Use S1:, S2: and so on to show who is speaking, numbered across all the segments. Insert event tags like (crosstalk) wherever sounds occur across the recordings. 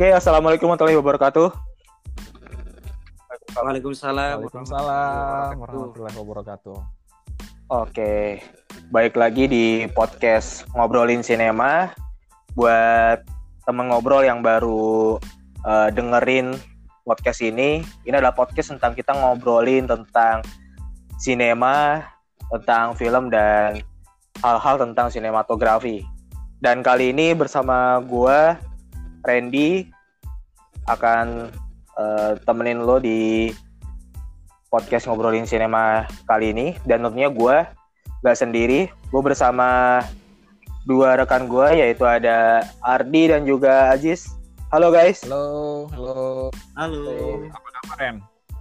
S1: Oke, assalamualaikum warahmatullahi wabarakatuh.
S2: Waalaikumsalam.
S3: Waalaikumsalam warahmatullahi wabarakatuh.
S1: Oke, baik lagi di podcast ngobrolin sinema. Buat temen ngobrol yang baru uh, dengerin podcast ini, ini adalah podcast tentang kita ngobrolin tentang sinema, tentang film dan hal-hal tentang sinematografi. Dan kali ini bersama gue, Randy, akan uh, temenin lo di podcast ngobrolin sinema kali ini. Dan tentunya gue gak sendiri, gue bersama dua rekan gue yaitu ada Ardi dan juga Aziz. Halo guys.
S3: Halo, halo.
S2: Halo.
S3: Apa kabar Ren?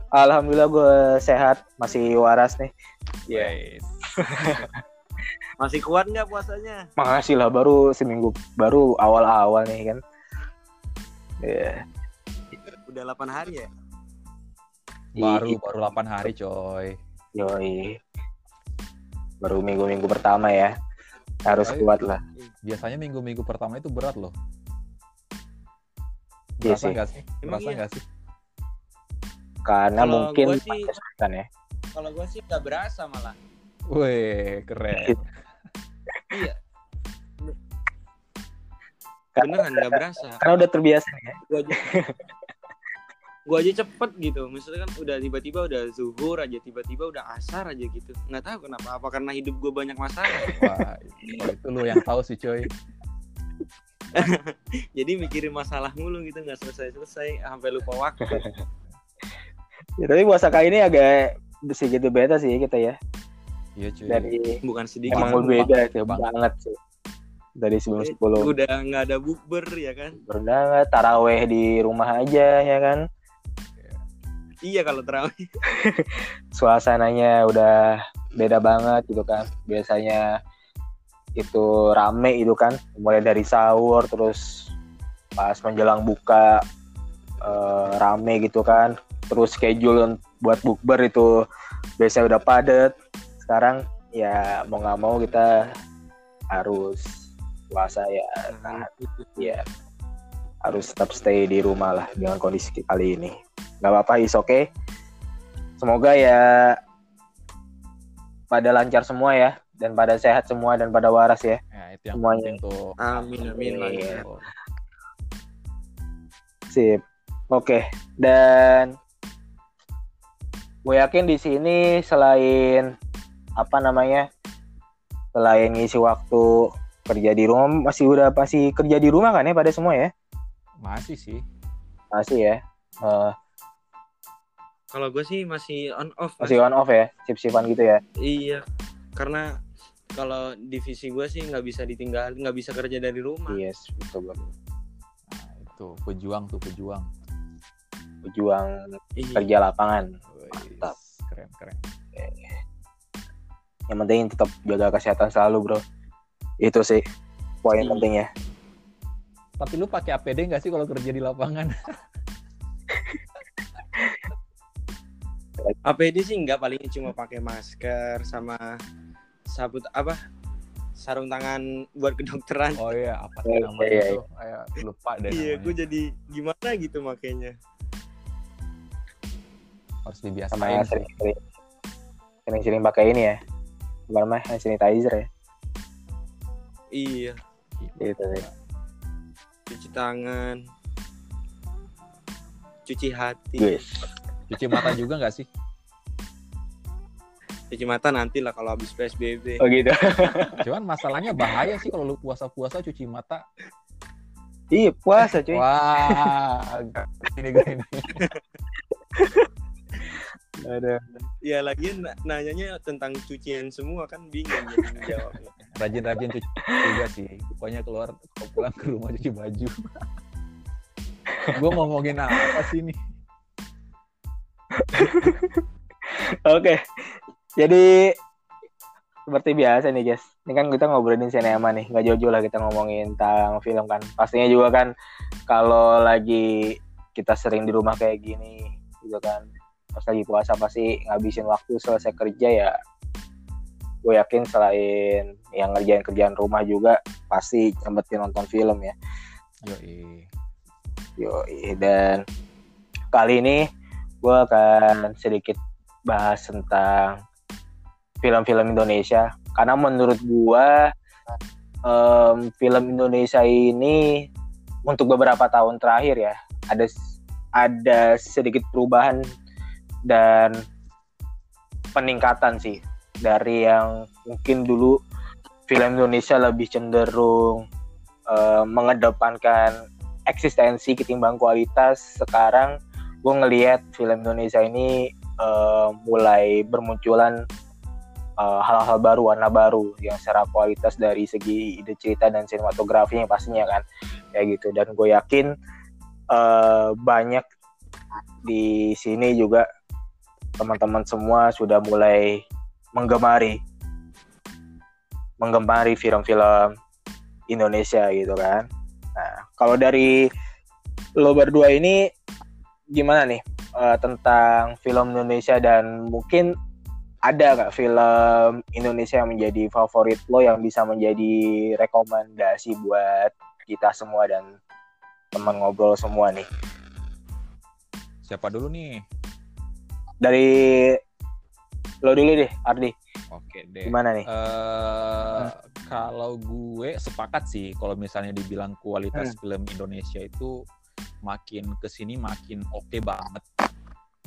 S1: Alhamdulillah gue sehat, masih waras nih.
S3: Yes. (laughs)
S2: Masih kuat nggak puasanya?
S1: Makasih lah baru seminggu baru awal-awal nih kan. Iya.
S2: Udah 8 hari ya?
S3: Baru
S1: Iya,
S3: baru 8 hari coy.
S1: Yoi. Baru minggu-minggu pertama ya. Harus
S3: Ayo.
S1: kuat lah.
S3: Biasanya minggu-minggu pertama itu berat loh.
S1: Iya
S3: Berasa
S1: sih.
S3: nggak sih?
S2: Emang
S3: Berasa
S2: iya?
S3: nggak sih?
S1: Karena
S2: Kalau
S1: mungkin
S2: gua sih-
S1: ya.
S2: Kalau gue sih nggak berasa malah.
S3: Wih, keren.
S2: Iya.
S1: Karena,
S2: Beneran nggak berasa.
S1: karena udah terbiasa nih ya.
S2: Gue aja. Cepet gitu. Misalnya kan udah tiba-tiba udah zuhur aja, tiba-tiba udah asar aja gitu. Nggak tahu kenapa. Apa karena hidup gue banyak masalah?
S3: Wah, itu, itu lu yang tahu sih coy. (laughs)
S2: Jadi mikirin masalah mulu gitu nggak selesai-selesai sampai lupa waktu.
S1: Ya, tapi puasa kali ini agak sedikit beda sih kita ya.
S3: Iya cuy.
S1: Dari
S2: Bukan sedikit.
S1: emang
S3: bang,
S1: sih
S3: bang.
S1: banget sih. Dari sebelum sebelum
S2: Udah nggak ada bukber ya kan?
S1: berundangan taraweh di rumah aja ya kan.
S2: Iya kalau terawih. (laughs)
S1: Suasananya udah beda banget gitu kan. Biasanya itu rame itu kan. Mulai dari sahur terus pas menjelang buka eh, rame gitu kan. Terus schedule buat bukber itu biasanya udah padet. Sekarang ya mau nggak mau kita harus puasa ya
S2: Nah,
S1: ya harus tetap stay di rumah lah dengan kondisi kali ini nggak apa-apa is oke semoga ya pada lancar semua ya dan pada sehat semua dan pada waras ya
S3: Ya, itu yang
S1: Semuanya.
S3: tuh.
S2: Amin amin
S1: Iya.
S2: lancar.
S3: Tuh.
S1: sip oke dan gue yakin di sini selain apa namanya selain ngisi waktu kerja di rumah masih udah pasti kerja di rumah kan ya pada semua ya
S3: Masih sih.
S1: masih ya Eh,
S2: Kalau gue sih masih on off. Mas.
S1: masih on off ya sip-sipan gitu ya
S2: Iya, karena kalau divisi gue sih nggak bisa ditinggal, nggak bisa kerja dari rumah.
S1: yes betul betul
S3: Nah, itu pejuang tuh pejuang.
S1: pejuang
S2: Iya.
S1: kerja lapangan Mantap.
S3: Keren, keren.
S1: yang penting tetap jaga kesehatan selalu bro itu sih poin pentingnya
S3: Tapi lu pakai APD nggak sih kalau kerja di lapangan? (laughs)
S2: APD sih? Nggak paling cuma pakai masker sama sabut apa? Sarung tangan buat kedokteran.
S3: Oh iya, apa sih
S1: Iya,
S3: namanya
S1: iya,
S3: itu? Ayo, lupa deh
S2: iya, gue jadi gimana gitu makanya.
S3: Harus
S1: sama
S3: dibiasain sih.
S1: sering-sering sering-sering pakai ini ya. Bukan mah? Hand sanitizer ya.
S2: Iya,
S1: gitu sih
S2: cuci tangan, cuci hati,
S1: Yes.
S3: Cuci mata juga nggak sih?
S2: cuci mata nanti lah kalau habis PSBB.
S1: oh gitu (laughs)
S3: Cuman masalahnya bahaya sih kalau lu puasa-puasa cuci mata.
S1: iya puasa cuy
S3: Wah, ini gue ini. (laughs)
S1: ada
S2: Ya lagi nanyanya tentang cucian semua kan bingung jadi jawabnya.
S3: Rajin-rajin cuci juga sih. Pokoknya keluar pulang ke rumah cuci baju. (laughs) gue ngomongin apa sih nih? (laughs)
S1: oke jadi seperti biasa nih guys. Ini kan kita ngobrolin sinema nih nggak jauh-jauh lah kita ngomongin tentang film kan. Pastinya juga kan kalau lagi kita sering di rumah kayak gini gitu kan. Pas lagi puasa pasti ngabisin waktu selesai kerja ya. Gue yakin selain yang ngerjain kerjaan rumah juga pasti nyempetin nonton film ya.
S3: Yoi.
S1: Yo, dan kali ini gue akan sedikit bahas tentang film-film Indonesia. Karena menurut gue um, film Indonesia ini untuk beberapa tahun terakhir ya ada ada sedikit perubahan dan peningkatan sih dari yang mungkin dulu film Indonesia lebih cenderung uh, mengedepankan eksistensi ketimbang kualitas. Sekarang gue ngelihat film Indonesia ini uh, mulai bermunculan hal hal-hal baru warna baru yang secara kualitas dari segi ide cerita dan sinematografinya pastinya kan kayak gitu dan gue yakin uh, banyak di sini juga teman-teman semua sudah mulai menggemari menggemari film-film Indonesia gitu kan. Nah, kalau dari lo berdua ini gimana nih uh, tentang film Indonesia dan mungkin ada nggak film Indonesia yang menjadi favorit lo yang bisa menjadi rekomendasi buat kita semua dan teman ngobrol semua nih?
S3: Siapa dulu nih?
S1: Dari lo dulu deh, Ardi.
S3: Oke deh.
S1: Gimana nih?
S3: Uh, hmm. Kalau gue sepakat sih, kalau misalnya dibilang kualitas hmm. film Indonesia itu makin ke sini makin oke okay banget.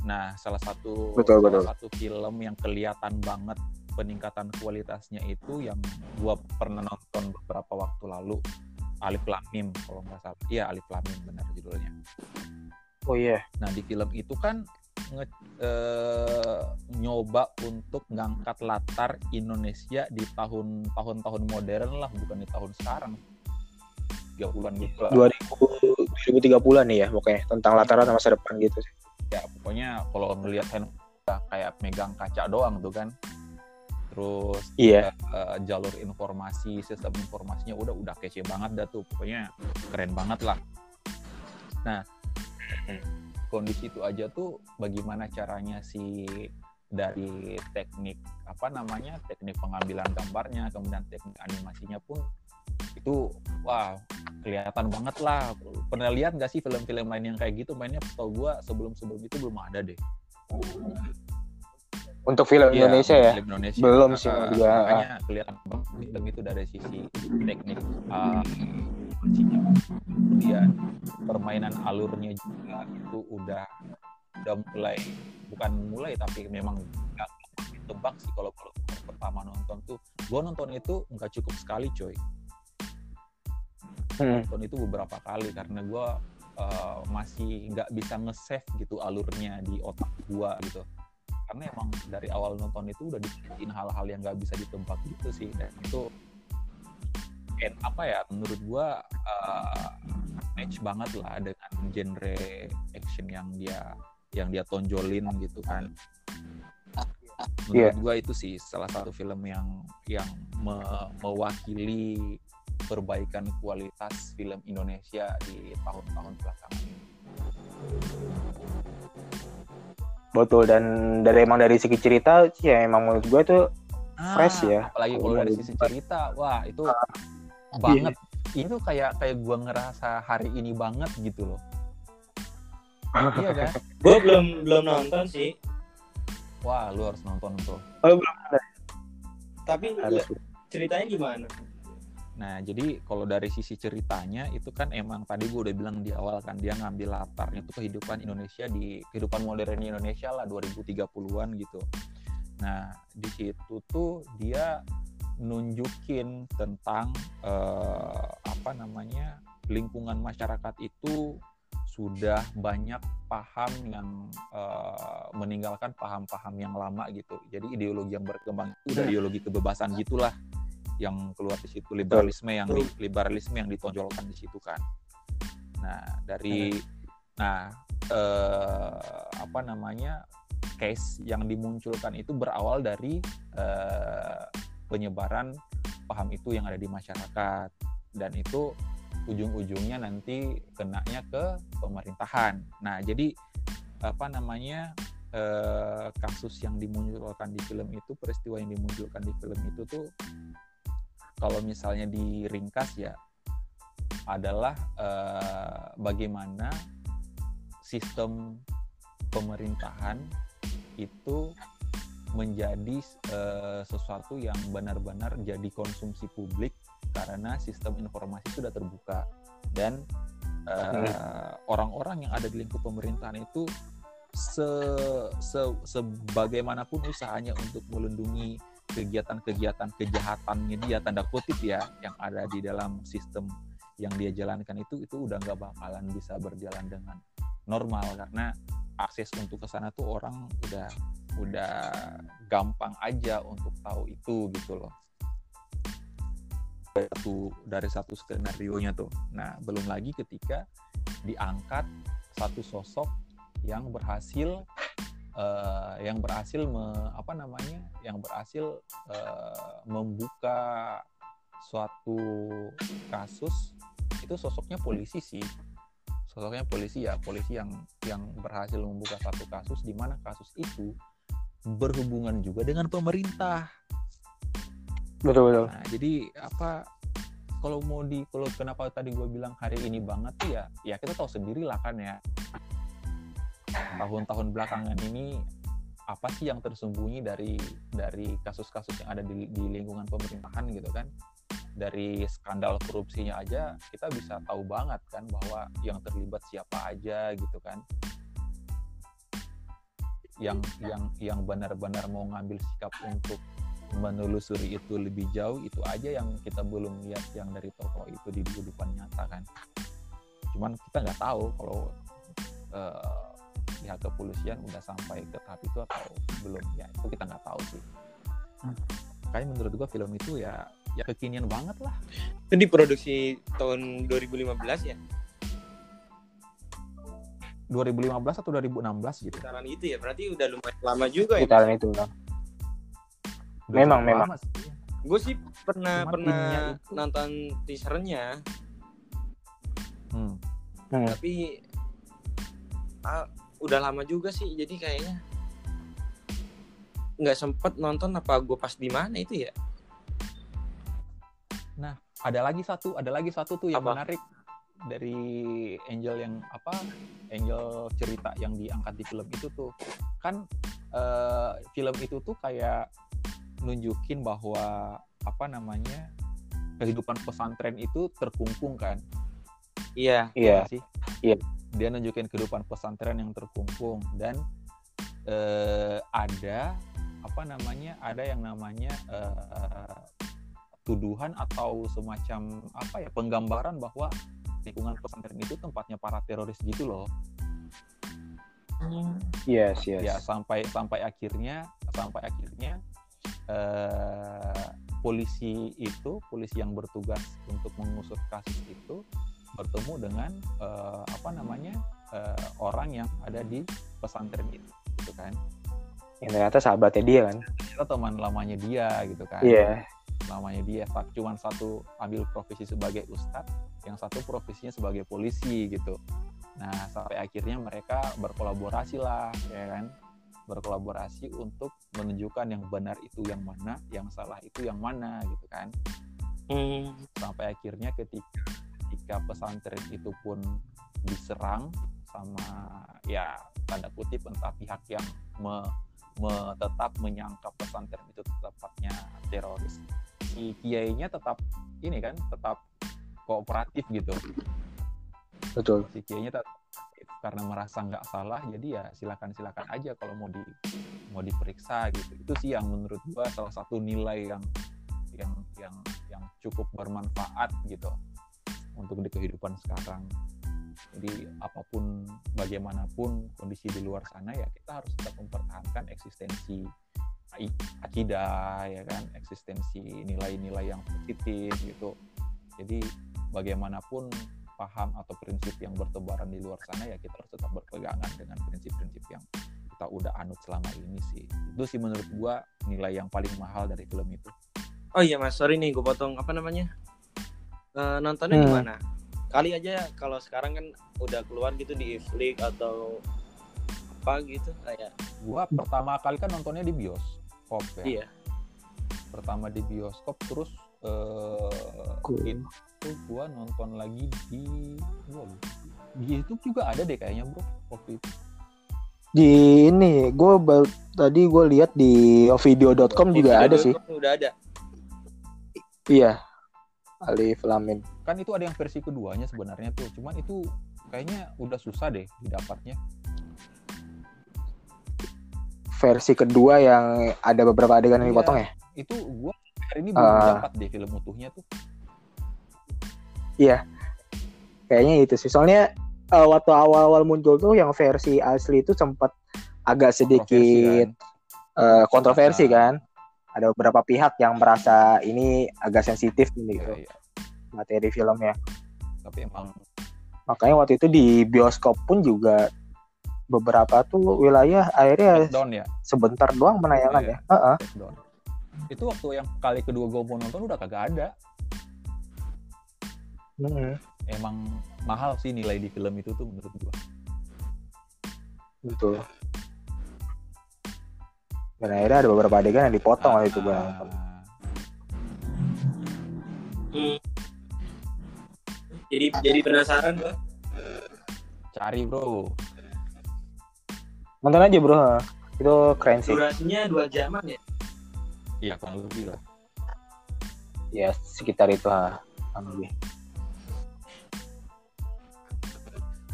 S3: Nah, salah satu
S1: betul,
S3: salah
S1: betul.
S3: satu film yang kelihatan banget peningkatan kualitasnya itu yang gue pernah nonton beberapa waktu lalu Alif Lamim kalau nggak salah. Iya Alif Lamim benar judulnya.
S1: Oh iya. Yeah.
S3: Nah di film itu kan nge, uh, nyoba untuk ngangkat latar Indonesia di tahun tahun-tahun modern lah bukan di tahun sekarang 30-an gitu lah
S1: 2000 2030 nih ya pokoknya tentang latar masa depan gitu sih.
S3: Ya pokoknya kalau ngelihat handphone kayak megang kaca doang tuh kan. Terus
S1: iya.
S3: uh, jalur informasi sistem informasinya udah udah kece banget dah tuh. Pokoknya keren banget lah. Nah kondisi itu aja tuh bagaimana caranya si dari teknik apa namanya teknik pengambilan gambarnya kemudian teknik animasinya pun itu wah kelihatan banget lah. Pernah lihat nggak sih film-film lain yang kayak gitu? Mainnya tau gue sebelum sebelum itu belum ada deh.
S1: Untuk film ya, Indonesia ya?
S3: film Indonesia.
S1: belum sih
S3: uh,
S1: juga
S3: makanya kelihatan banget film itu dari sisi teknik uh, kemudian permainan alurnya juga itu udah udah mulai bukan mulai tapi memang nggak tebak sih kalau pertama nonton tuh. Gue nonton itu nggak cukup sekali coy hmm. nonton itu beberapa kali karena gue uh, masih nggak bisa nge-save gitu alurnya di otak gue gitu karena emang dari awal nonton itu udah dibikin hal-hal yang nggak bisa ditebak gitu sih dan itu and apa ya menurut gua uh, match banget lah dengan genre action yang dia yang dia tonjolin gitu kan menurut yeah. gua itu sih salah satu film yang yang me mewakili perbaikan kualitas film Indonesia di tahun-tahun belakangan ini.
S1: Betul dan dari emang dari segi cerita ya emang menurut gue tuh ah, fresh ya.
S3: Apalagi kalau dari sisi cerita, wah itu ah, banget. Iya. Itu kayak kayak gue ngerasa hari ini banget gitu loh.
S2: iya kan? (laughs) Gue belum belum nonton sih.
S3: Wah, lu harus nonton tuh.
S1: Oh, belum ada.
S2: Tapi harus. ceritanya gimana?
S3: Nah, jadi kalau dari sisi ceritanya itu kan emang tadi gue udah bilang di awal kan dia ngambil latarnya itu kehidupan Indonesia di kehidupan modern Indonesia lah 2030-an gitu. Nah, di situ tuh dia nunjukin tentang eh, apa namanya lingkungan masyarakat itu sudah banyak paham yang uh, meninggalkan paham-paham yang lama gitu. Jadi ideologi yang berkembang itu udah ideologi kebebasan gitulah yang keluar di situ liberalisme yang liberalisme yang ditonjolkan di situ kan. Nah dari nah eh, apa namanya case yang dimunculkan itu berawal dari eh, penyebaran paham itu yang ada di masyarakat. Dan itu ujung-ujungnya nanti kenanya ke pemerintahan. Nah, jadi apa namanya eh, kasus yang dimunculkan di film itu, peristiwa yang dimunculkan di film itu tuh kalau misalnya diringkas ya adalah eh, bagaimana sistem pemerintahan itu menjadi eh, sesuatu yang benar-benar jadi konsumsi publik karena sistem informasi sudah terbuka. Dan eh, orang-orang yang ada di lingkup pemerintahan itu se, se sebagaimanapun usahanya untuk melindungi kegiatan-kegiatan kejahatannya dia tanda kutip ya yang ada di dalam sistem yang dia jalankan itu itu udah nggak bakalan bisa berjalan dengan normal. Karena akses untuk ke sana tuh orang udah udah gampang aja untuk tahu itu gitu loh. Satu dari satu skenario nya tuh. Nah belum lagi ketika diangkat satu sosok yang berhasil uh, yang berhasil me, apa namanya yang berhasil uh, membuka suatu kasus itu sosoknya polisi sih. Sosoknya polisi ya polisi yang yang berhasil membuka satu kasus di mana kasus itu berhubungan juga dengan pemerintah.
S1: Betul betul.
S3: Nah jadi apa kalau mau di kalau kenapa tadi gue bilang hari ini banget tuh ya ya kita tahu sendiri lah kan ya tahun-tahun belakangan ini apa sih yang tersembunyi dari dari kasus-kasus yang ada di, di lingkungan pemerintahan gitu kan? Dari skandal korupsinya aja kita bisa tahu banget kan bahwa yang terlibat siapa aja gitu kan? Yang yang yang benar-benar mau ngambil sikap untuk menelusuri itu lebih jauh itu aja yang kita belum lihat yang dari tokoh itu di kehidupan nyata kan. Cuman kita nggak tahu kalau uh, pihak kepolisian udah sampai ke tahap itu atau belum? Ya itu kita nggak tahu sih. Kayak menurut gua film itu ya ya kekinian banget lah.
S2: Itu diproduksi tahun 2015 ya?
S3: 2015 atau 2016 gitu?
S2: Sekitaran itu ya berarti udah lumayan lama juga ya
S1: sekitaran itu lah Memang, memang.
S3: lama sih.
S2: gue sih pernah
S3: Cuman
S2: pernah
S3: itu-
S2: nonton teasernya.
S3: Hmm.
S1: Hmm.
S2: tapi ah, udah lama juga sih jadi kayaknya nggak sempet nonton apa gue pas di mana itu ya?
S3: Ada lagi satu ada lagi satu tuh yang
S2: Apa?
S3: menarik dari Angel yang apa Angel cerita yang diangkat di film itu tuh. Kan eh, film itu tuh kayak nunjukin bahwa apa namanya kehidupan pesantren itu terkungkung kan?
S2: Iya.
S1: Iya.
S3: Sih?
S1: Iya.
S3: Dia nunjukin kehidupan pesantren yang terkungkung dan eh, ada apa namanya ada yang namanya eh, tuduhan atau semacam apa ya penggambaran bahwa lingkungan pesantren itu tempatnya para teroris gitu loh.
S1: Yes yes.
S3: Ya sampai sampai akhirnya sampai akhirnya eh, polisi itu polisi yang bertugas untuk mengusut kasus itu bertemu dengan eh, apa namanya eh, orang yang ada di pesantren itu gitu kan.
S1: Yang ternyata sahabatnya dia kan?
S3: Kita teman lamanya dia gitu kan.
S1: Iya.
S3: Namanya dia Sa- cuman satu ambil profesi sebagai ustadz yang satu profesinya sebagai polisi gitu. Nah sampai akhirnya mereka berkolaborasi lah ya kan. Berkolaborasi untuk menunjukkan yang benar itu yang mana yang salah itu yang mana gitu kan.
S2: Hmm.
S3: sampai akhirnya ketika ketika pesantren itu pun diserang sama ya tanda kutip entah pihak yang me, me- tetap menyangka pesantren itu tepatnya teroris. Si kiainya tetap ini kan tetap kooperatif gitu.
S1: Betul.
S3: Si kiainya tetap karena merasa nggak salah jadi ya silakan silakan aja kalau mau di mau diperiksa gitu. Itu sih yang menurut gua salah satu nilai yang yang yang yang cukup bermanfaat gitu untuk di kehidupan sekarang. Jadi apa pun bagaimanapun kondisi di luar sana ya kita harus tetap mempertahankan eksistensi akidah ya kan? Eksistensi nilai-nilai yang positif gitu. Jadi bagaimanapun paham atau prinsip yang bertebaran di luar sana ya kita harus tetap berpegangan dengan prinsip-prinsip yang kita udah anut selama ini sih. Itu sih menurut gua nilai yang paling mahal dari film itu.
S2: Oh iya mas. Sorry nih gue potong. Apa namanya Eh, nontonnya di
S1: Hmm.
S2: mana kali aja kalau sekarang kan udah keluar gitu di Netflix atau apa gitu kayak
S3: gua pertama kali kan nontonnya di bioskop ya
S2: iya
S3: pertama di bioskop terus eh
S1: Cool.
S3: itu gua nonton lagi di gua lupa. di YouTube juga ada deh kayaknya bro waktu itu
S1: Di ini gue tadi gue lihat di video.com juga ada sih.
S2: Udah ada.
S1: Iya. Alif Lamin.
S3: kan itu ada yang versi keduanya sebenarnya tuh cuman itu kayaknya udah susah deh didapatnya
S1: Versi kedua yang ada beberapa adegan yang
S3: Iya.
S1: dipotong ya.
S3: itu gua hari ini belum
S1: Ah.
S3: dapat deh film utuhnya tuh
S1: Kayaknya itu sih. Soalnya eh, waktu awal-awal muncul tuh yang versi asli itu sempat agak sedikit eh, kontroversi kan. Ada beberapa pihak yang merasa ini agak sensitif
S3: Iya,
S1: gitu
S3: iya.
S1: materi filmnya.
S3: tapi emang
S1: Makanya waktu itu di bioskop pun juga beberapa tuh wilayah akhirnya
S3: down ya
S1: sebentar doang penayangan
S3: Iya.
S1: ya.
S3: Take down itu waktu yang kali kedua gue mau nonton udah kagak ada
S1: Mm-mm.
S3: emang mahal sih nilai di film itu tuh menurut gua
S1: Betul. Dan akhirnya ada beberapa adegan yang dipotong waktu itu gue nonton.
S2: Hmm. Jadi jadi penasaran gua.
S3: cari bro
S1: Nonton aja bro. Itu keren sih.
S2: Durasinya dua jaman ya.
S3: iya kurang lebih lah
S1: Ya sekitar itu ha. kurang lebih.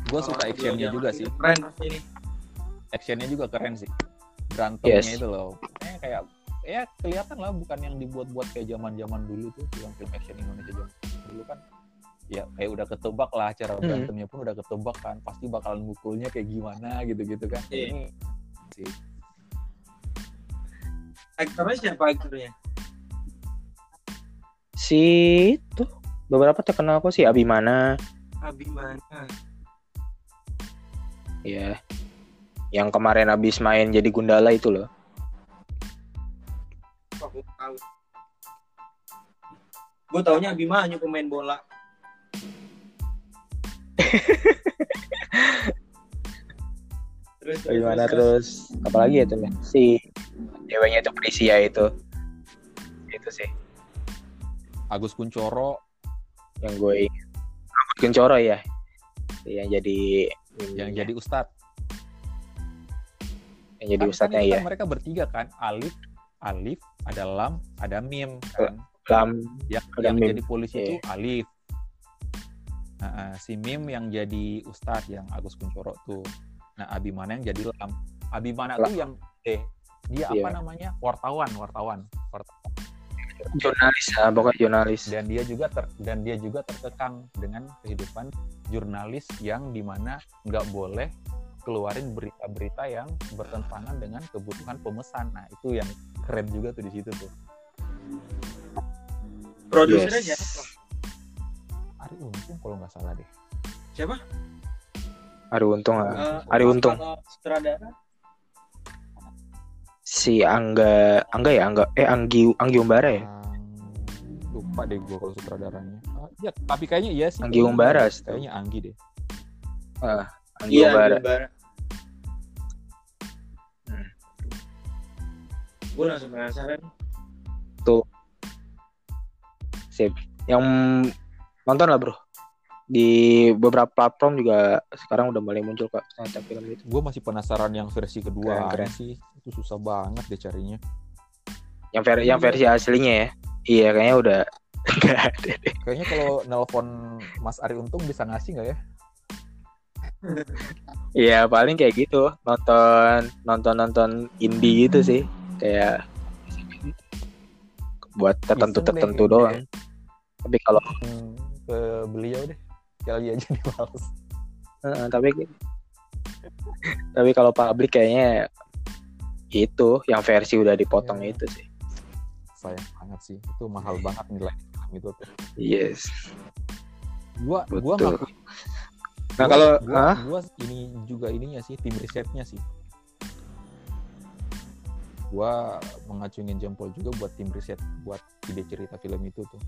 S3: gue suka actionnya juga sih
S2: Keren ini.
S3: actionnya juga keren sih berantemnya
S1: Yes.
S3: itu loh eh, kayak ya kelihatan lah bukan yang dibuat-buat kayak zaman zaman dulu tuh film-film action Indonesia zaman dulu kan ya kayak udah ketebak lah cara
S1: Hmm.
S3: berantemnya pun udah ketebak kan pasti bakalan mukulnya kayak gimana gitu-gitu kan
S2: Iya.
S3: ini
S2: Aktornya siapa aktornya?
S1: Si itu beberapa terkenal kok si Abimana.
S2: Abimana.
S1: Ya. Yang kemarin habis main jadi Gundala itu loh.
S2: Tahu. Gue taunya Abimanyu pemain bola. (laughs) terus,
S1: Abimana terus apalagi ya tuh ya? Si ceweknya itu Prisia itu. Itu sih
S3: Agus Kuncoro
S1: yang gue ingat. Rambut Kencoro ya. Yang jadi
S3: yang jadi ustadz
S1: yang jadi
S3: Kan-
S1: ustadznya
S3: kan
S1: ya.
S3: kan mereka bertiga kan Alif Alif ada Lam ada Mim kan
S1: Lam
S3: yang,
S1: Ada
S3: yang
S1: Mim.
S3: jadi polisi
S1: Iya.
S3: itu Alif nah, si Mim yang jadi Ustadz yang Agus Kuncoro tuh nah Abimana yang jadi Lam Abimana
S1: Lam.
S3: tuh yang eh dia
S1: Iya.
S3: apa namanya wartawan wartawan Wartawan.
S1: jurnalis ya, pokoknya jurnalis.
S3: dan dia juga ter, dan dia juga terkekang dengan kehidupan jurnalis yang di mana nggak boleh keluarin berita-berita yang bertentangan dengan kebutuhan pemesan nah itu yang keren juga tuh di situ tuh
S2: Produsernya
S1: Yes.
S2: siapa?
S3: Ari Untung kalau nggak salah deh
S2: Siapa?
S1: Ari Untung ah.
S2: Eh,
S1: Ari Untung.
S2: Sutradara.
S1: si Angga Angga ya Angga eh Anggi Anggi Umbara ya
S3: lupa deh gua kalau sutradaranya Ah, ya tapi kayaknya iya sih
S1: Anggi Umbara,
S3: kayaknya Anggi deh
S1: Anggi
S2: Iya,
S1: Umbara. Hmm.
S2: Gue langsung penasaran.
S1: sip. Yang nonton lah bro. Di beberapa platform juga sekarang udah mulai muncul kok ternyata film itu
S3: gue masih penasaran yang versi kedua
S1: Keren, keren.
S3: sih. Itu susah banget deh carinya.
S1: Yang ver yang versi aslinya ya? Iya kayaknya udah (laughs) nggak ada deh.
S3: Kayaknya kalau nelpon Mas Ari Untung bisa ngasih nggak ya
S1: Iya paling kayak gitu. Nonton nonton nonton indie gitu sih. Kayak buat tertentu
S3: deh
S1: tertentu
S3: kayaknya.
S1: doang tapi kalau
S3: Hmm, ke beliau deh. Sekali aja (laughs) dibales
S1: eh, tapi tapi kalau publik kayaknya itu yang versi udah dipotong
S3: Iya.
S1: itu sih.
S3: Sayang banget sih. Itu mahal banget nilai film itu
S1: yes.
S3: Gua gua
S1: Betul.
S3: ngakuin
S1: nah
S3: Gua-
S1: kalau
S3: gua,
S1: Hah?
S3: gua ini juga ininya sih tim risetnya sih gua mengacungin jempol juga buat tim riset buat ide cerita film itu tuh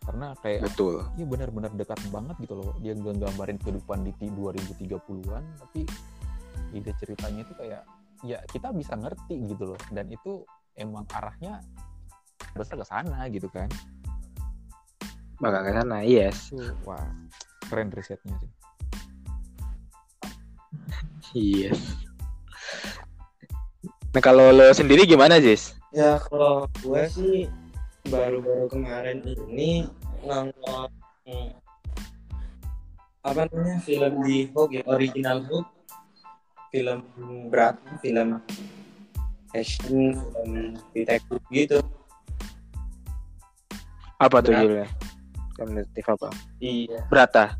S3: karena kayak
S1: betul
S3: Iya benar-benar dekat banget gitu loh. Dia nggambarin kehidupan di 2030-an tapi ide ceritanya itu kayak ya kita bisa ngerti gitu loh. Dan itu emang arahnya besar ke sana gitu kan
S1: bakal ke sana yes
S3: wah keren risetnya sih.
S1: Yes nah kalau lo sendiri gimana Jis?
S2: Ya kalau gue sih baru-baru kemarin ini nonton apa namanya film di Hook ya original Hook film berat film action film detektif gitu.
S1: Apa tuh judulnya Detektif apa
S2: iya.
S1: Brata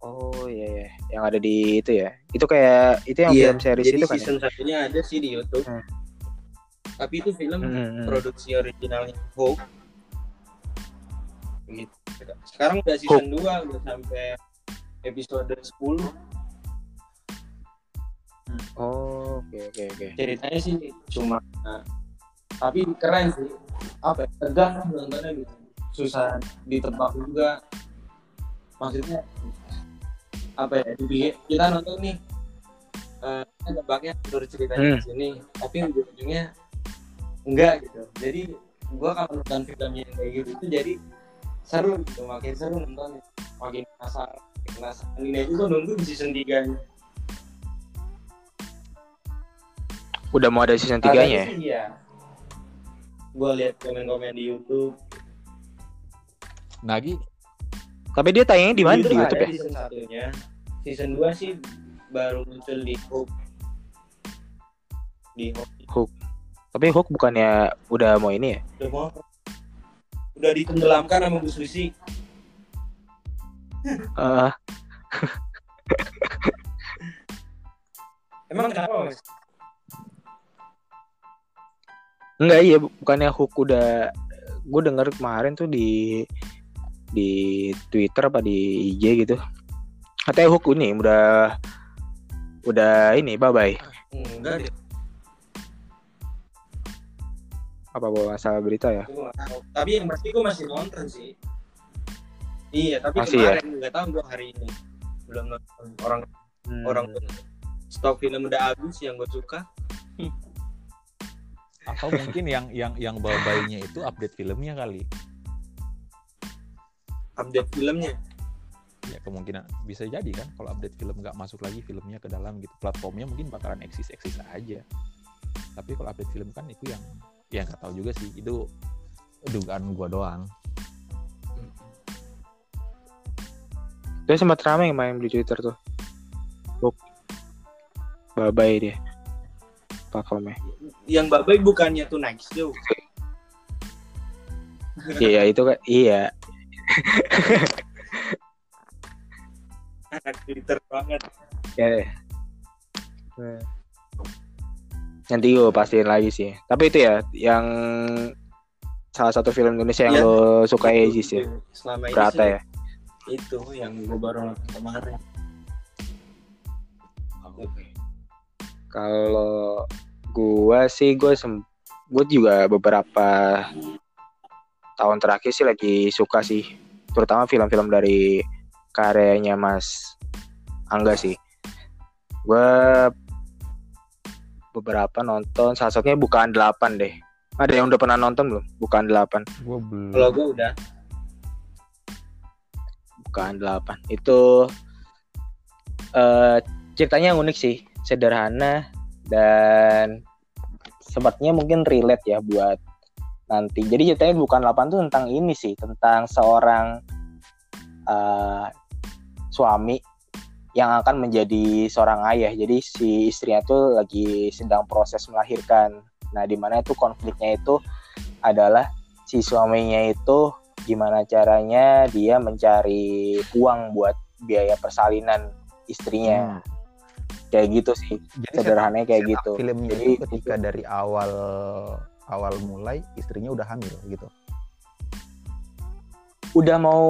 S1: oh iya iya. Yang ada di itu ya? Itu kayak itu yang
S2: Iya,
S1: film series
S2: jadi
S1: itu kan ya?
S2: season satunya ada sih di YouTube.
S1: Hmm.
S2: tapi itu film
S1: Hmm, hmm.
S2: produksi originalnya Hook gitu. Sekarang udah season 2 udah sampai episode 10
S1: oh oke oke oke.
S2: Ceritanya sih cuma nah, tapi keren sih. Apa ya, tegang nontonnya gitu susah ditebak juga maksudnya apa ya kita nonton nih eh kita tebaknya alur ceritanya
S1: Hmm.
S2: di sini tapi ujung-ujungnya enggak gitu jadi gua kalau nonton filmnya yang kayak gitu tuh jadi seru gitu makin seru nontonnya makin penasaran makin penasaran ini aja gua nunggu di season 3 nya
S1: udah mau ada season tiganya ya
S2: Katanya sih iya. Gue lihat komen-komen di YouTube.
S3: Nagi
S1: tapi dia tayangnya di mana di YouTube ya
S2: Season satunya. Season 2 sih baru muncul di Hook. Di Hook.
S1: tapi Hook bukannya udah mau ini ya
S2: Udah mau udah ditenggelamkan sama Bu Susi.
S1: Eh,
S2: Emang kenapa mas?
S1: enggak iya bukannya Hook udah gue denger kemarin tuh di di Twitter apa di IG gitu katanya Hook ini udah udah ini bye bye
S2: Enggak
S1: apa bawa masalah berita ya.
S2: Tapi yang pasti gue masih nonton sih. Iya, tapi
S1: Masih ya?
S2: kemarin nggak tahu gue hari ini belum nonton. Orang
S1: Hmm.
S2: orang stok film udah habis yang gue suka.
S3: atau mungkin yang yang yang bayinya itu update filmnya kali
S2: Update filmnya.
S3: ya kemungkinan bisa jadi kan kalau update film nggak masuk lagi filmnya ke dalam gitu. Platformnya mungkin bakalan eksis eksis aja. Tapi kalau update film kan itu yang yang nggak tahu juga sih. Itu dugaan gua doang.
S1: Dia sempat ramai yang main di Twitter tuh. Bye bye dia. Platformnya.
S2: Yang babai bukannya tuh next tuh.
S1: iya itu kan iya
S2: Anak Twitter banget.
S1: ya Hmm. nanti gue pastiin lagi sih tapi itu ya yang salah satu film Indonesia yang
S2: Iya.
S1: lo suka ya Jis ya
S2: Selama ini
S1: Berata
S2: sih
S1: ya
S2: itu yang gue baru nonton kemarin.
S1: kalau gua sih gue sem gue juga beberapa tahun terakhir sih lagi suka sih. Terutama film-film dari karyanya Mas Angga sih. Gue beberapa nonton salah satunya bukan delapan deh. Ada yang udah pernah nonton belum? Bukan delapan?
S3: Gua belum.
S2: Kalau gue udah.
S1: Bukan delapan. Itu eh ceritanya yang unik sih sederhana dan sebabnya mungkin relate ya buat nanti. Jadi ceritanya bukan delapan tuh tentang ini sih tentang seorang eh, suami yang akan menjadi seorang ayah. Jadi si istrinya tuh lagi sedang proses melahirkan. Nah di mana itu konfliknya itu adalah si suaminya itu gimana caranya dia mencari uang buat biaya persalinan istrinya.
S3: Hmm.
S1: kayak gitu sih
S3: Jadi
S1: sederhananya kayak gitu.
S3: filmnya
S1: Jadi,
S3: itu ketika dari awal awal mulai istrinya udah hamil gitu
S1: udah mau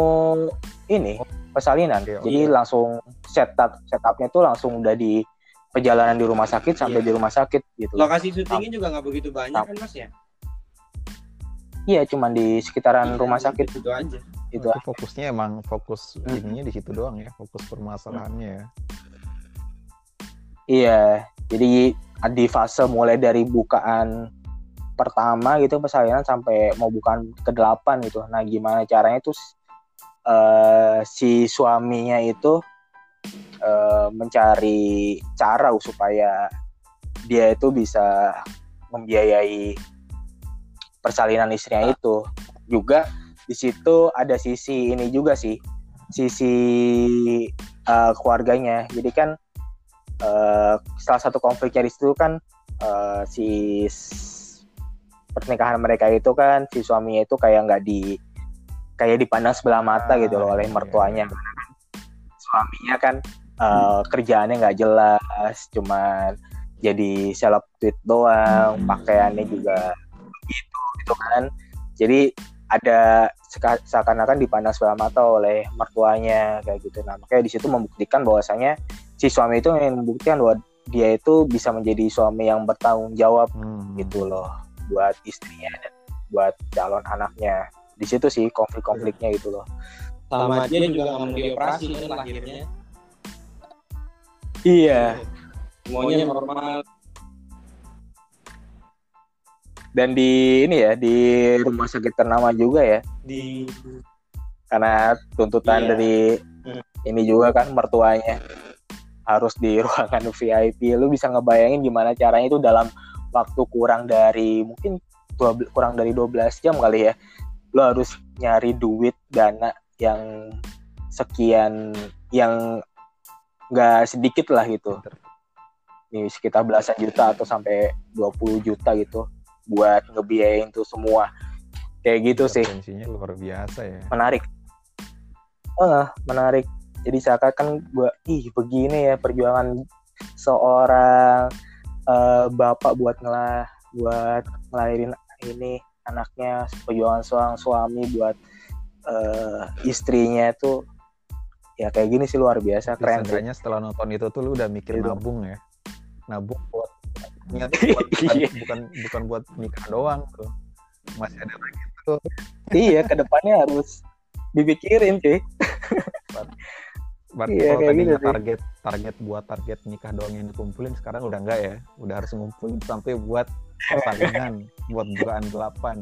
S1: ini persalinan
S3: Oke, oke.
S1: jadi langsung setup setupnya tuh langsung udah di perjalanan di rumah sakit sampai
S2: Iya.
S1: di rumah sakit gitu
S2: lokasi syutingnya juga nggak begitu banyak kan mas ya.
S1: iya cuman di sekitaran rumah sakit
S2: itu aja.
S1: itu
S3: Itu fokusnya emang fokus
S1: Hmm.
S3: ininya di situ doang ya fokus permasalahannya ya
S1: iya jadi di fase mulai dari bukaan pertama gitu persalinan sampai mau bukan ke delapan gitu. Nah gimana caranya tuh uh, si suaminya itu uh, mencari cara supaya dia itu bisa membiayai persalinan istrinya itu. Juga di situ ada sisi ini juga sih sisi uh, keluarganya. Jadi kan uh, salah satu konfliknya di situ kan uh, si pernikahan mereka itu kan si suaminya itu kayak nggak di kayak dipandang sebelah mata gitu loh oleh ah, mertuanya iya. suaminya kan uh, kerjaannya nggak jelas cuman jadi seleb tweet doang hmm. pakaiannya juga gitu gitu kan jadi ada seakan-akan dipandang sebelah mata oleh mertuanya kayak gitu nah makanya di situ membuktikan bahwasanya si suami itu ingin membuktikan bahwa dia itu bisa menjadi suami yang bertanggung jawab hmm. gitu loh buat istrinya dan buat calon anaknya. Di situ sih konflik-konfliknya gitu loh.
S2: Sama dia juga nggak mau dioperasi kan lahirnya.
S1: Iya.
S2: Semuanya normal.
S1: Dan di ini ya di rumah sakit ternama juga ya.
S2: Di
S1: karena tuntutan iya. dari hmm. ini juga kan mertuanya harus di (laughs) ruangan VIP lu bisa ngebayangin gimana caranya itu dalam waktu kurang dari mungkin kurang dari 12 jam kali ya lu harus nyari duit dana yang sekian yang nggak sedikit lah gitu. Ini sekitar belasan juta atau sampai 20 juta gitu buat ngebiayain tuh semua. Kayak gitu sih.
S3: Luar biasa ya.
S1: Menarik. Uh, menarik. Jadi seakan kan gua ih begini ya perjuangan seorang uh, bapak buat ngelah buat ngelahirin ini anaknya perjuangan seorang suami buat uh, istrinya itu ya kayak gini sih luar biasa keren
S3: sih. setelah nonton itu tuh lu udah mikir itu. nabung ya nabung buat (laughs) niat buat, iya. bukan bukan buat nikah doang tuh masih ada lagi tuh
S1: iya ke depannya harus dipikirin sih
S3: Berarti iya, kalau gitu target sih. target buat target nikah doang yang dikumpulin sekarang udah enggak ya? Udah harus ngumpulin sampai buat persalingan (laughs) buat bukaan delapan.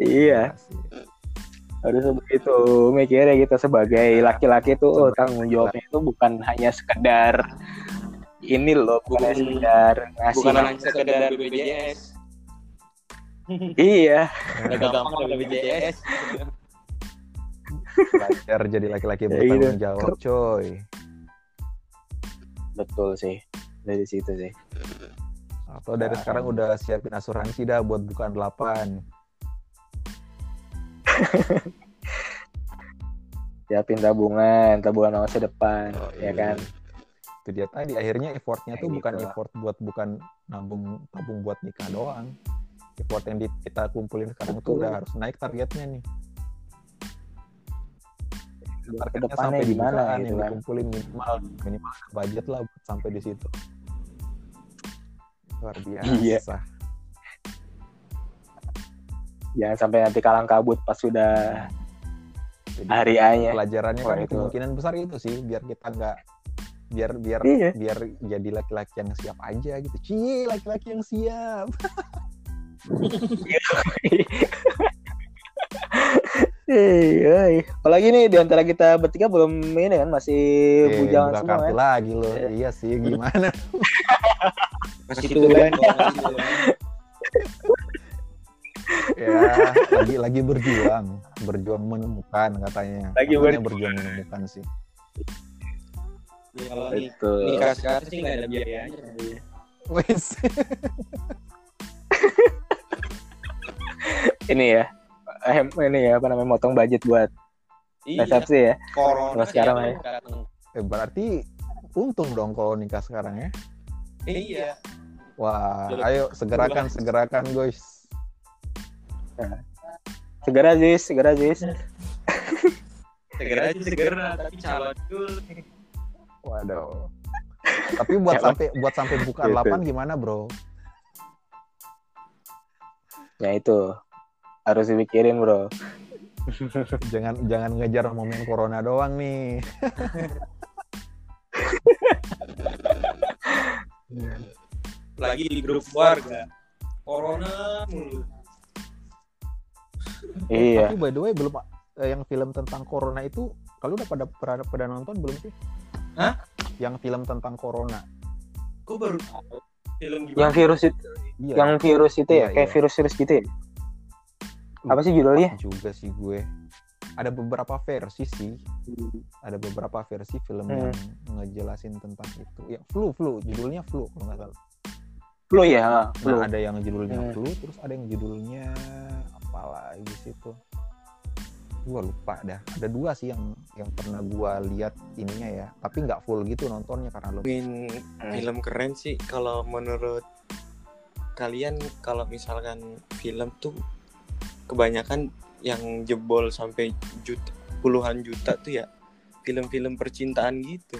S1: Iya, iya harus begitu mikirnya kita sebagai laki-laki tuh oh, tanggung jawabnya itu bukan hanya sekedar ini loh bukan hanya sekedar
S2: ngasih bukan hanya sekedar BPJS.
S1: Iya.
S2: Udah gampang BPJS
S3: belajar jadi laki-laki ya, bertanggung gitu. jawab coy.
S1: Betul sih. Dari situ sih.
S3: Atau dari nah, sekarang udah siapin asuransi dah buat bukaan delapan. (laughs)
S1: Siapin tabungan tabungan masa depan oh, ya iya. ya kan
S3: itu dia. Tadi akhirnya effortnya tuh bukan effort buat bukan nabung tabung buat nikah doang. Effort yang di, kita kumpulin sekarang tuh udah harus naik targetnya nih targetnya sampai di mana gitu yang kan? dikumpulin minimal minimal budget lah sampai di situ luar biasa iya.
S1: jangan sampai nanti kalang kabut pas sudah Jadi, hari A-nya
S3: pelajarannya kan itu. kemungkinan besar itu sih biar kita nggak biar biar iya. biar jadi laki-laki yang siap aja gitu cie laki-laki yang siap (laughs)
S1: Hei, apalagi nih di antara kita bertiga belum ini kan masih
S3: eh, bujangan semua kan. lagi loh. Eh. Iya sih, gimana? (laughs)
S2: masih tulen
S3: ya, lagi lagi berjuang, berjuang menemukan katanya.
S1: Lagi
S3: katanya berjuang menemukan sih.
S2: Ya, kalau itu. nikah sekarang sih nggak ada biayanya.
S3: Wes. (laughs)
S1: ini ya, eh, ini ya apa namanya motong budget buat iya. resepsi ya.
S2: Corona
S1: sekarang ya.
S3: Eh, berarti untung dong kalau nikah sekarang ya.
S2: Iya.
S3: Wah, ayo segerakan segerakan guys.
S1: Segera Zis, segera Zis. (laughs)
S2: segera aja segera, tapi calon dulu.
S3: Waduh. Tapi buat sampai buat sampai buka gitu. gimana, Bro?
S1: Ya itu. Harus dipikirin, Bro. (laughs)
S3: jangan jangan ngejar momen corona doang nih. (laughs)
S2: apalagi di grup keluarga corona mulu
S1: Iya.
S3: Tapi by the way belum eh, yang film tentang corona itu kalau udah pada pada, pada nonton belum sih?
S2: Hah?
S3: Yang film tentang corona.
S2: gue baru tahu film gimana
S1: Yang virus itu,
S3: Iya.
S1: yang virus itu ya,
S3: Iya,
S1: kayak
S3: iya.
S1: virus-virus gitu ya. Apa sih judulnya?
S3: juga sih gue. Ada beberapa versi sih. Ada beberapa versi film
S1: Hmm.
S3: yang ngejelasin tentang itu. Ya flu flu judulnya flu kalau nggak salah.
S1: Flu ya, flu.
S3: Nah, ada yang judulnya
S1: Hmm.
S3: flu, terus ada yang judulnya apa lagi di situ. Gua lupa dah. Ada dua sih yang yang pernah gua lihat ininya ya, tapi nggak full gitu nontonnya karena lo.
S2: Ngomongin film keren sih kalau menurut kalian kalau misalkan film tuh kebanyakan yang jebol sampai juta puluhan juta tuh ya film-film percintaan gitu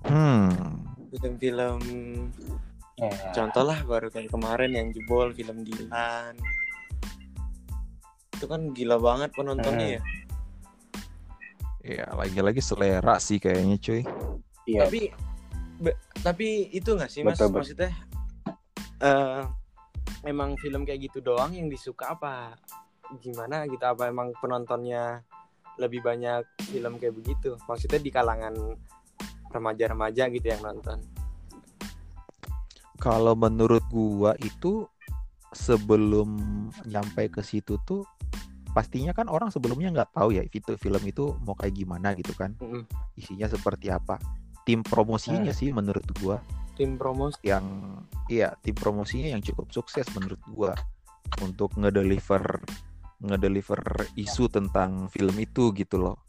S3: Hmm.
S2: film-film
S1: Ya.
S2: contoh lah baru kayak kemarin yang jebol film Dilan itu kan gila banget penontonnya ya
S3: Ya lagi-lagi selera sih kayaknya cuy.
S1: Iya.
S2: tapi be- tapi itu nggak sih mas
S1: Betul, betul.
S2: maksudnya eh emang film kayak gitu doang yang disuka apa gimana gitu? Apa emang penontonnya lebih banyak film kayak begitu? Maksudnya di kalangan remaja-remaja gitu yang nonton?
S3: Kalau menurut gua itu sebelum nyampe ke situ tuh pastinya kan orang sebelumnya nggak tahu ya itu film itu mau kayak gimana gitu kan.
S2: Mm-mm.
S3: isinya seperti apa. Tim promosinya sih menurut gua
S2: tim promosi?
S3: Yang iya tim promosinya yang cukup sukses menurut gua. Untuk ngedeliver ngedeliver isu tentang film itu gitu loh.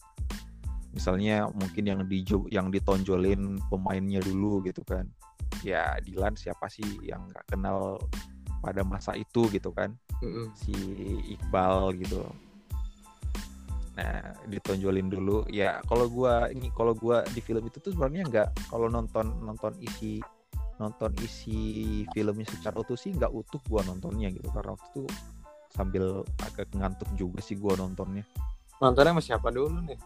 S3: Misalnya mungkin yang di yang ditonjolin pemainnya dulu gitu kan. Ya Dilan siapa sih yang nggak kenal pada masa itu gitu kan?
S2: Mm-mm.
S3: si Iqbal gitu nah ditonjolin dulu. Ya kalau gua ini kalau gua di film itu tuh sebenarnya nggak kalau nonton nonton isi nonton isi filmnya secara utuh sih nggak utuh gua nontonnya gitu. Karena waktu itu sambil agak ngantuk juga sih gua nontonnya.
S2: Nontonnya sama siapa dulu nih?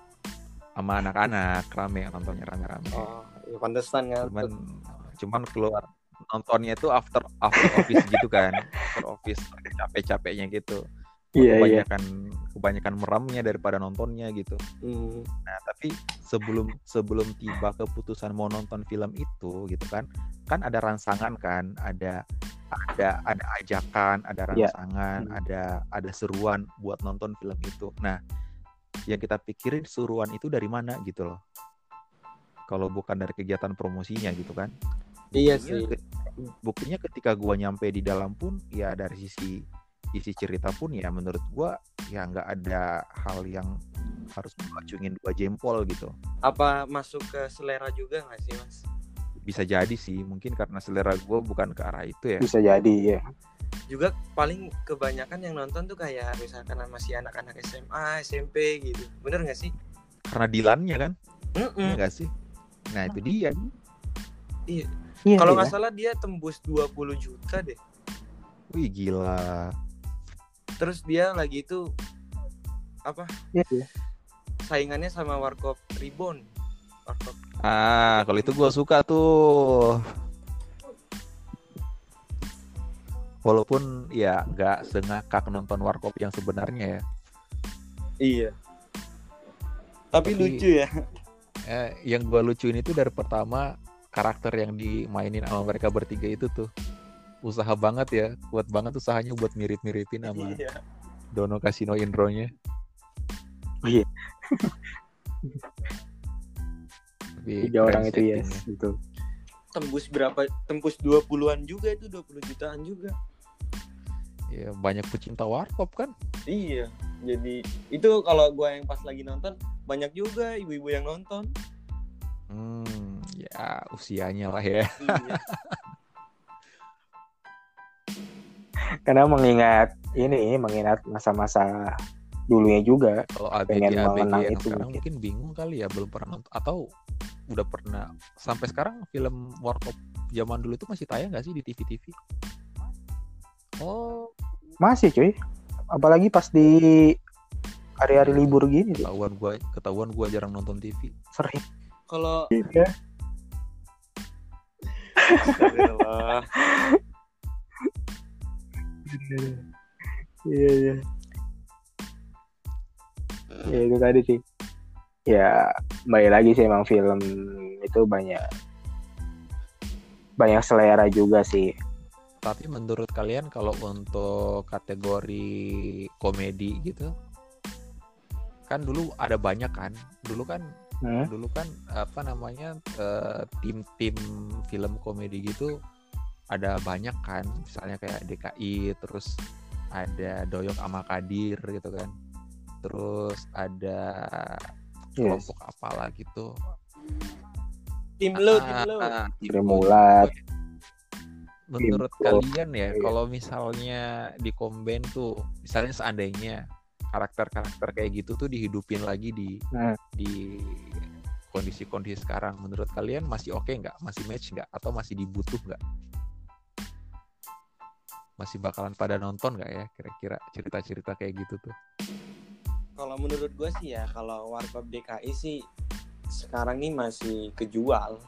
S3: Sama anak-anak rame nontonnya rame-rame.
S2: Oh ya pantesan kan
S3: cuman cuman keluar nontonnya itu after after office gitu kan. (laughs) After office capek-capeknya gitu
S1: Iya, iya.
S3: kebanyakan kebanyakan meremnya daripada nontonnya gitu
S2: Hmm.
S3: nah tapi sebelum sebelum tiba keputusan mau nonton film itu gitu kan kan ada rangsangan kan ada ada ada ajakan ada
S1: Iya.
S3: rangsangan
S1: Hmm.
S3: ada ada seruan buat nonton film itu nah yang kita pikirin seruan itu dari mana gitu loh kalau bukan dari kegiatan promosinya gitu kan
S2: iya sih
S3: buktinya ketika gua nyampe di dalam pun ya dari sisi isi cerita pun ya menurut gua ya nggak ada hal yang harus mengacungin dua jempol gitu.
S2: Apa masuk ke selera juga nggak sih mas?
S3: Bisa jadi sih mungkin karena selera gua bukan ke arah itu ya.
S1: Bisa jadi ya.
S2: juga paling kebanyakan yang nonton tuh kayak misalkan masih anak-anak SMA SMP gitu. Bener nggak sih?
S3: Karena Dilannya kan?
S2: Mm-mm.
S3: ya nggak sih? Nah itu dia.
S1: Iya,
S2: kalau
S1: iya.
S2: nggak salah dia tembus 20 juta deh.
S3: Wih gila
S2: terus dia lagi itu apa?
S1: Iya, iya.
S2: saingannya sama Warkop Reborn. Warkop.
S3: Ah kalau itu gua suka tuh. Walaupun ya nggak sengakak nonton warkop yang sebenarnya ya.
S2: Iya. Tapi,
S3: Tapi-
S2: lucu ya.
S3: eh, yang gua lucuin itu dari pertama karakter yang dimainin sama mereka bertiga itu tuh usaha banget ya kuat banget usahanya buat mirip-miripin sama
S2: iya
S3: Dono Kasino Indronya
S1: Iya.
S3: Tapi
S1: Tiga orang itu ya.
S3: actingnya.
S1: Itu.
S2: tembus berapa tembus 20-an juga itu 20 jutaan juga
S3: ya banyak pecinta warkop kan
S2: iya jadi itu kalau gua yang pas lagi nonton banyak juga ibu-ibu yang nonton
S3: hmm ya usianya lah ya
S2: iya. (laughs)
S1: Karena mengingat ini, mengingat masa-masa dulunya juga.
S3: kalau ABG
S1: Pengen
S3: ABG
S1: mengenang
S3: yang
S1: itu
S3: sekarang
S1: mungkin.
S3: mungkin bingung kali ya belum pernah nonton atau udah pernah sampai sekarang film warkop zaman dulu itu masih tayang nggak sih di TV TV oh
S1: Masih cuy. Apalagi pas di hari-hari libur gini
S3: ketahuan gua ketahuan gua jarang nonton TV
S1: Sering.
S2: kalau
S1: Iya. (laughs) Iya iya. Ya itu tadi sih. Ya balik lagi sih emang film itu banyak banyak selera juga sih.
S3: Tapi menurut kalian kalau untuk kategori komedi gitu, kan dulu ada banyak kan. Dulu kan
S1: Hmm?
S3: dulu kan apa namanya eh, tim-tim film komedi gitu ada banyak kan misalnya kayak DKI terus ada Doyok sama Kadir gitu kan terus ada
S1: Yes.
S3: kelompok apalah gitu
S2: Tim lu, tim lu.
S3: Ah, tim
S1: Trimulat.
S3: menurut
S1: Tim
S3: kalian ya
S1: Iya.
S3: kalau misalnya di combine tuh misalnya seandainya karakter-karakter kayak gitu tuh dihidupin lagi di
S1: Hmm.
S3: di kondisi-kondisi sekarang menurut kalian masih oke nggak masih match nggak atau masih dibutuh nggak masih bakalan pada nonton nggak ya kira-kira cerita-cerita kayak gitu tuh
S2: Kalau menurut gue sih ya, kalau Warkop DKI sih sekarang ini masih kejual.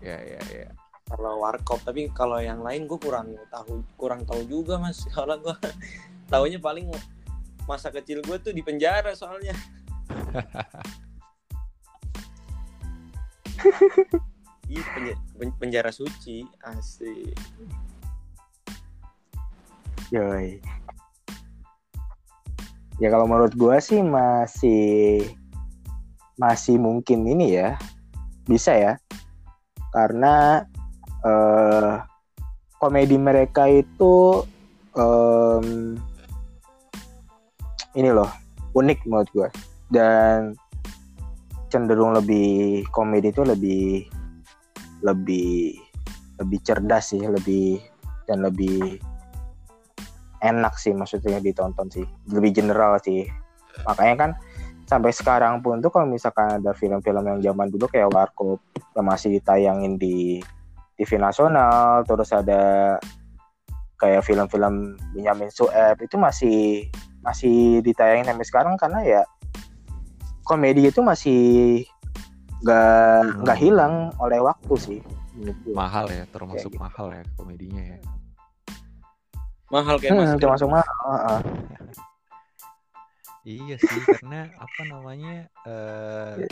S3: ya ya ya
S2: Kalau Warkop, tapi kalau yang lain gue kurang tahu, kurang tahu juga mas. (laughs) Kalau gue tahunya paling masa kecil gue tuh di penjara soalnya. (laughs) Iya penjara, penjara suci asik.
S1: Yoi. Ya kalau menurut gua sih masih masih mungkin ini ya. Bisa ya. Karena eh, komedi mereka itu em, ini loh unik menurut gua. Dan cenderung lebih komedi itu lebih lebih lebih cerdas sih lebih dan lebih enak sih maksudnya ditonton sih. Lebih general sih. Makanya kan sampai sekarang pun tuh kalau misalkan ada film-film yang zaman dulu kayak Warkop yang masih ditayangin di TV nasional terus ada kayak film-film Benyamin Sueb itu masih masih ditayangin sampai sekarang karena ya komedi itu masih nggak nggak hilang oleh waktu sih.
S3: Mahal ya termasuk
S1: gitu.
S3: mahal ya komedinya ya
S2: Mahal kayak
S1: Hmm,
S2: mas.
S1: termasuk mahal. Heeh.
S3: iya sih karena apa namanya eh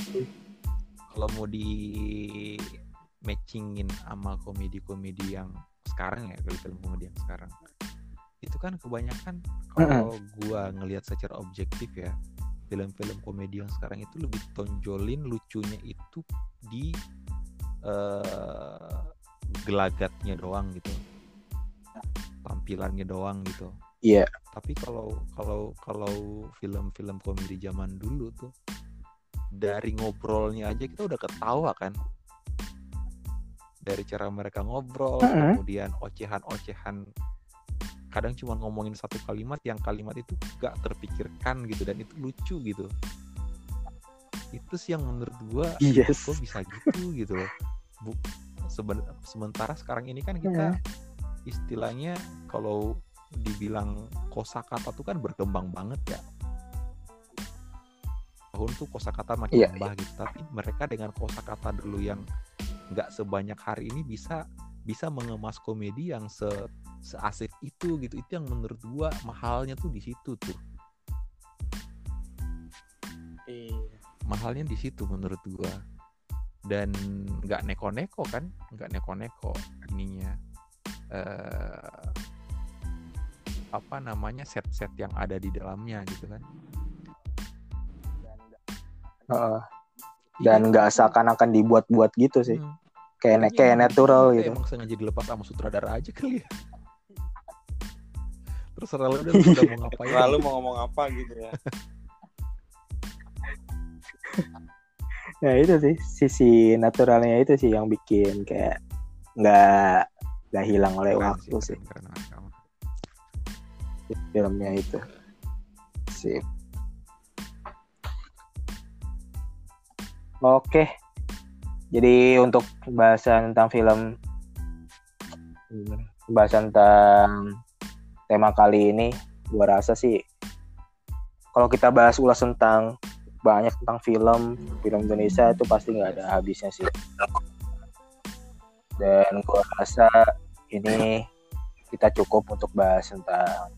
S3: kalau mau di matchingin sama komedi-komedi yang sekarang ya film komedi yang sekarang itu kan kebanyakan kalau gua ngelihat secara objektif ya film-film komedi yang sekarang itu lebih tonjolin lucunya itu di eh, gelagatnya doang gitu tampilannya doang gitu
S1: Iya.
S3: tapi kalau kalau kalau film-film komedi zaman dulu tuh dari ngobrolnya aja kita udah ketawa kan dari cara mereka ngobrol
S1: Mm-mm.
S3: kemudian ocehan-ocehan kadang cuma ngomongin satu kalimat yang kalimat itu gak terpikirkan gitu dan itu lucu gitu itu sih yang menurut gua
S1: Yes.
S3: bisa gitu gitu loh Bu, seben- sementara sekarang ini kan kita istilahnya kalau dibilang kosakata tuh kan berkembang banget ya. Tahun tuh kosakata makin
S1: Iya,
S3: nambah gitu. Tapi mereka dengan kosakata dulu yang nggak sebanyak hari ini bisa bisa mengemas komedi yang se seasik itu gitu. Itu yang menurut gua mahalnya tuh di situ tuh.
S2: Iya.
S3: mahalnya di situ menurut gua. Dan nggak neko-neko kan? Nggak neko-neko ininya eh apa namanya set-set yang ada di dalamnya gitu kan
S1: Heeh. Dan nggak seakan-akan dibuat-buat gitu sih.
S3: Hmm.
S1: Kayak
S3: Kayaknya
S1: kayak
S3: emang-
S1: natural
S3: kayak
S1: gitu.
S3: emang sengaja dilepas sama sutradara aja kali ya (laughs) terserah lu udah udah mau ngapain
S2: Lalu mau ngomong apa gitu ya? (laughs)
S1: Ya itu sih sisi naturalnya itu sih yang bikin kayak nggak nggak hilang oleh
S3: Keren
S1: waktu sih,
S3: keren, keren, keren.
S1: filmnya itu. Sip. Oke. Jadi untuk pembahasan tentang film pembahasan tentang tema kali ini gua rasa sih kalau kita bahas ulas tentang banyak tentang film film Indonesia itu pasti nggak ada habisnya sih Dan gue rasa ini kita cukup untuk bahas tentang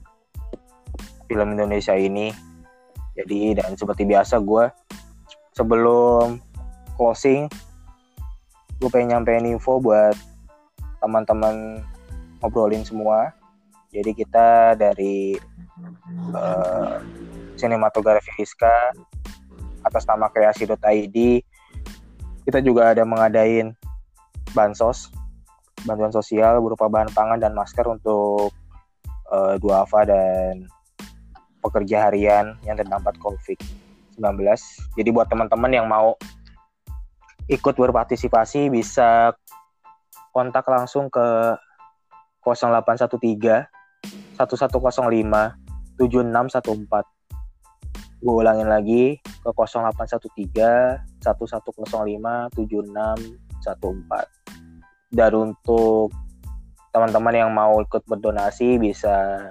S1: film Indonesia ini. Jadi dan seperti biasa gue sebelum closing gue pengen nyampein info buat teman-teman ngobrolin semua. Jadi kita dari uh, sinematografi Rizka atas nama kreasi.id kita juga ada mengadain bansos bantuan sosial berupa bahan pangan dan masker untuk uh, dua AFA dan pekerja harian yang terdampak COVID-19. Jadi buat teman-teman yang mau ikut berpartisipasi bisa kontak langsung ke 0813 1105 7614. Gue ulangin lagi ke 0813 1105 7614. Dan untuk teman-teman yang mau ikut berdonasi bisa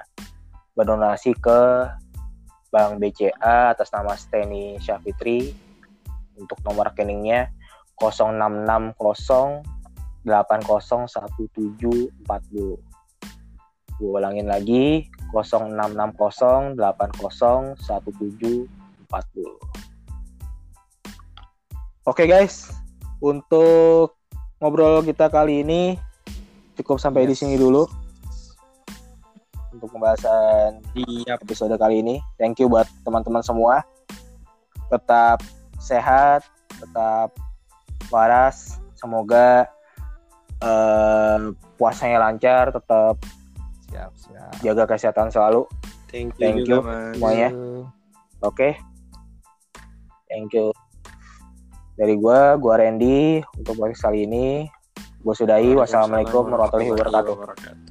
S1: berdonasi ke Bank BCA atas nama Steny Syafitri untuk nomor rekeningnya 0660 801740. Gue ulangin lagi 0660 801740. Oke guys, untuk ngobrol kita kali ini cukup sampai yes. di sini dulu untuk pembahasan di episode kali ini. Thank you buat teman-teman semua. Tetap sehat, tetap waras. Semoga uh, puasanya lancar, tetap
S3: siap, siap.
S1: jaga kesehatan selalu.
S2: Thank you,
S1: Thank you semuanya. Oke. Okay. Thank you dari gue, gue Randy untuk podcast kali ini. Gue sudahi. Wassalamualaikum warahmatullahi wabarakatuh.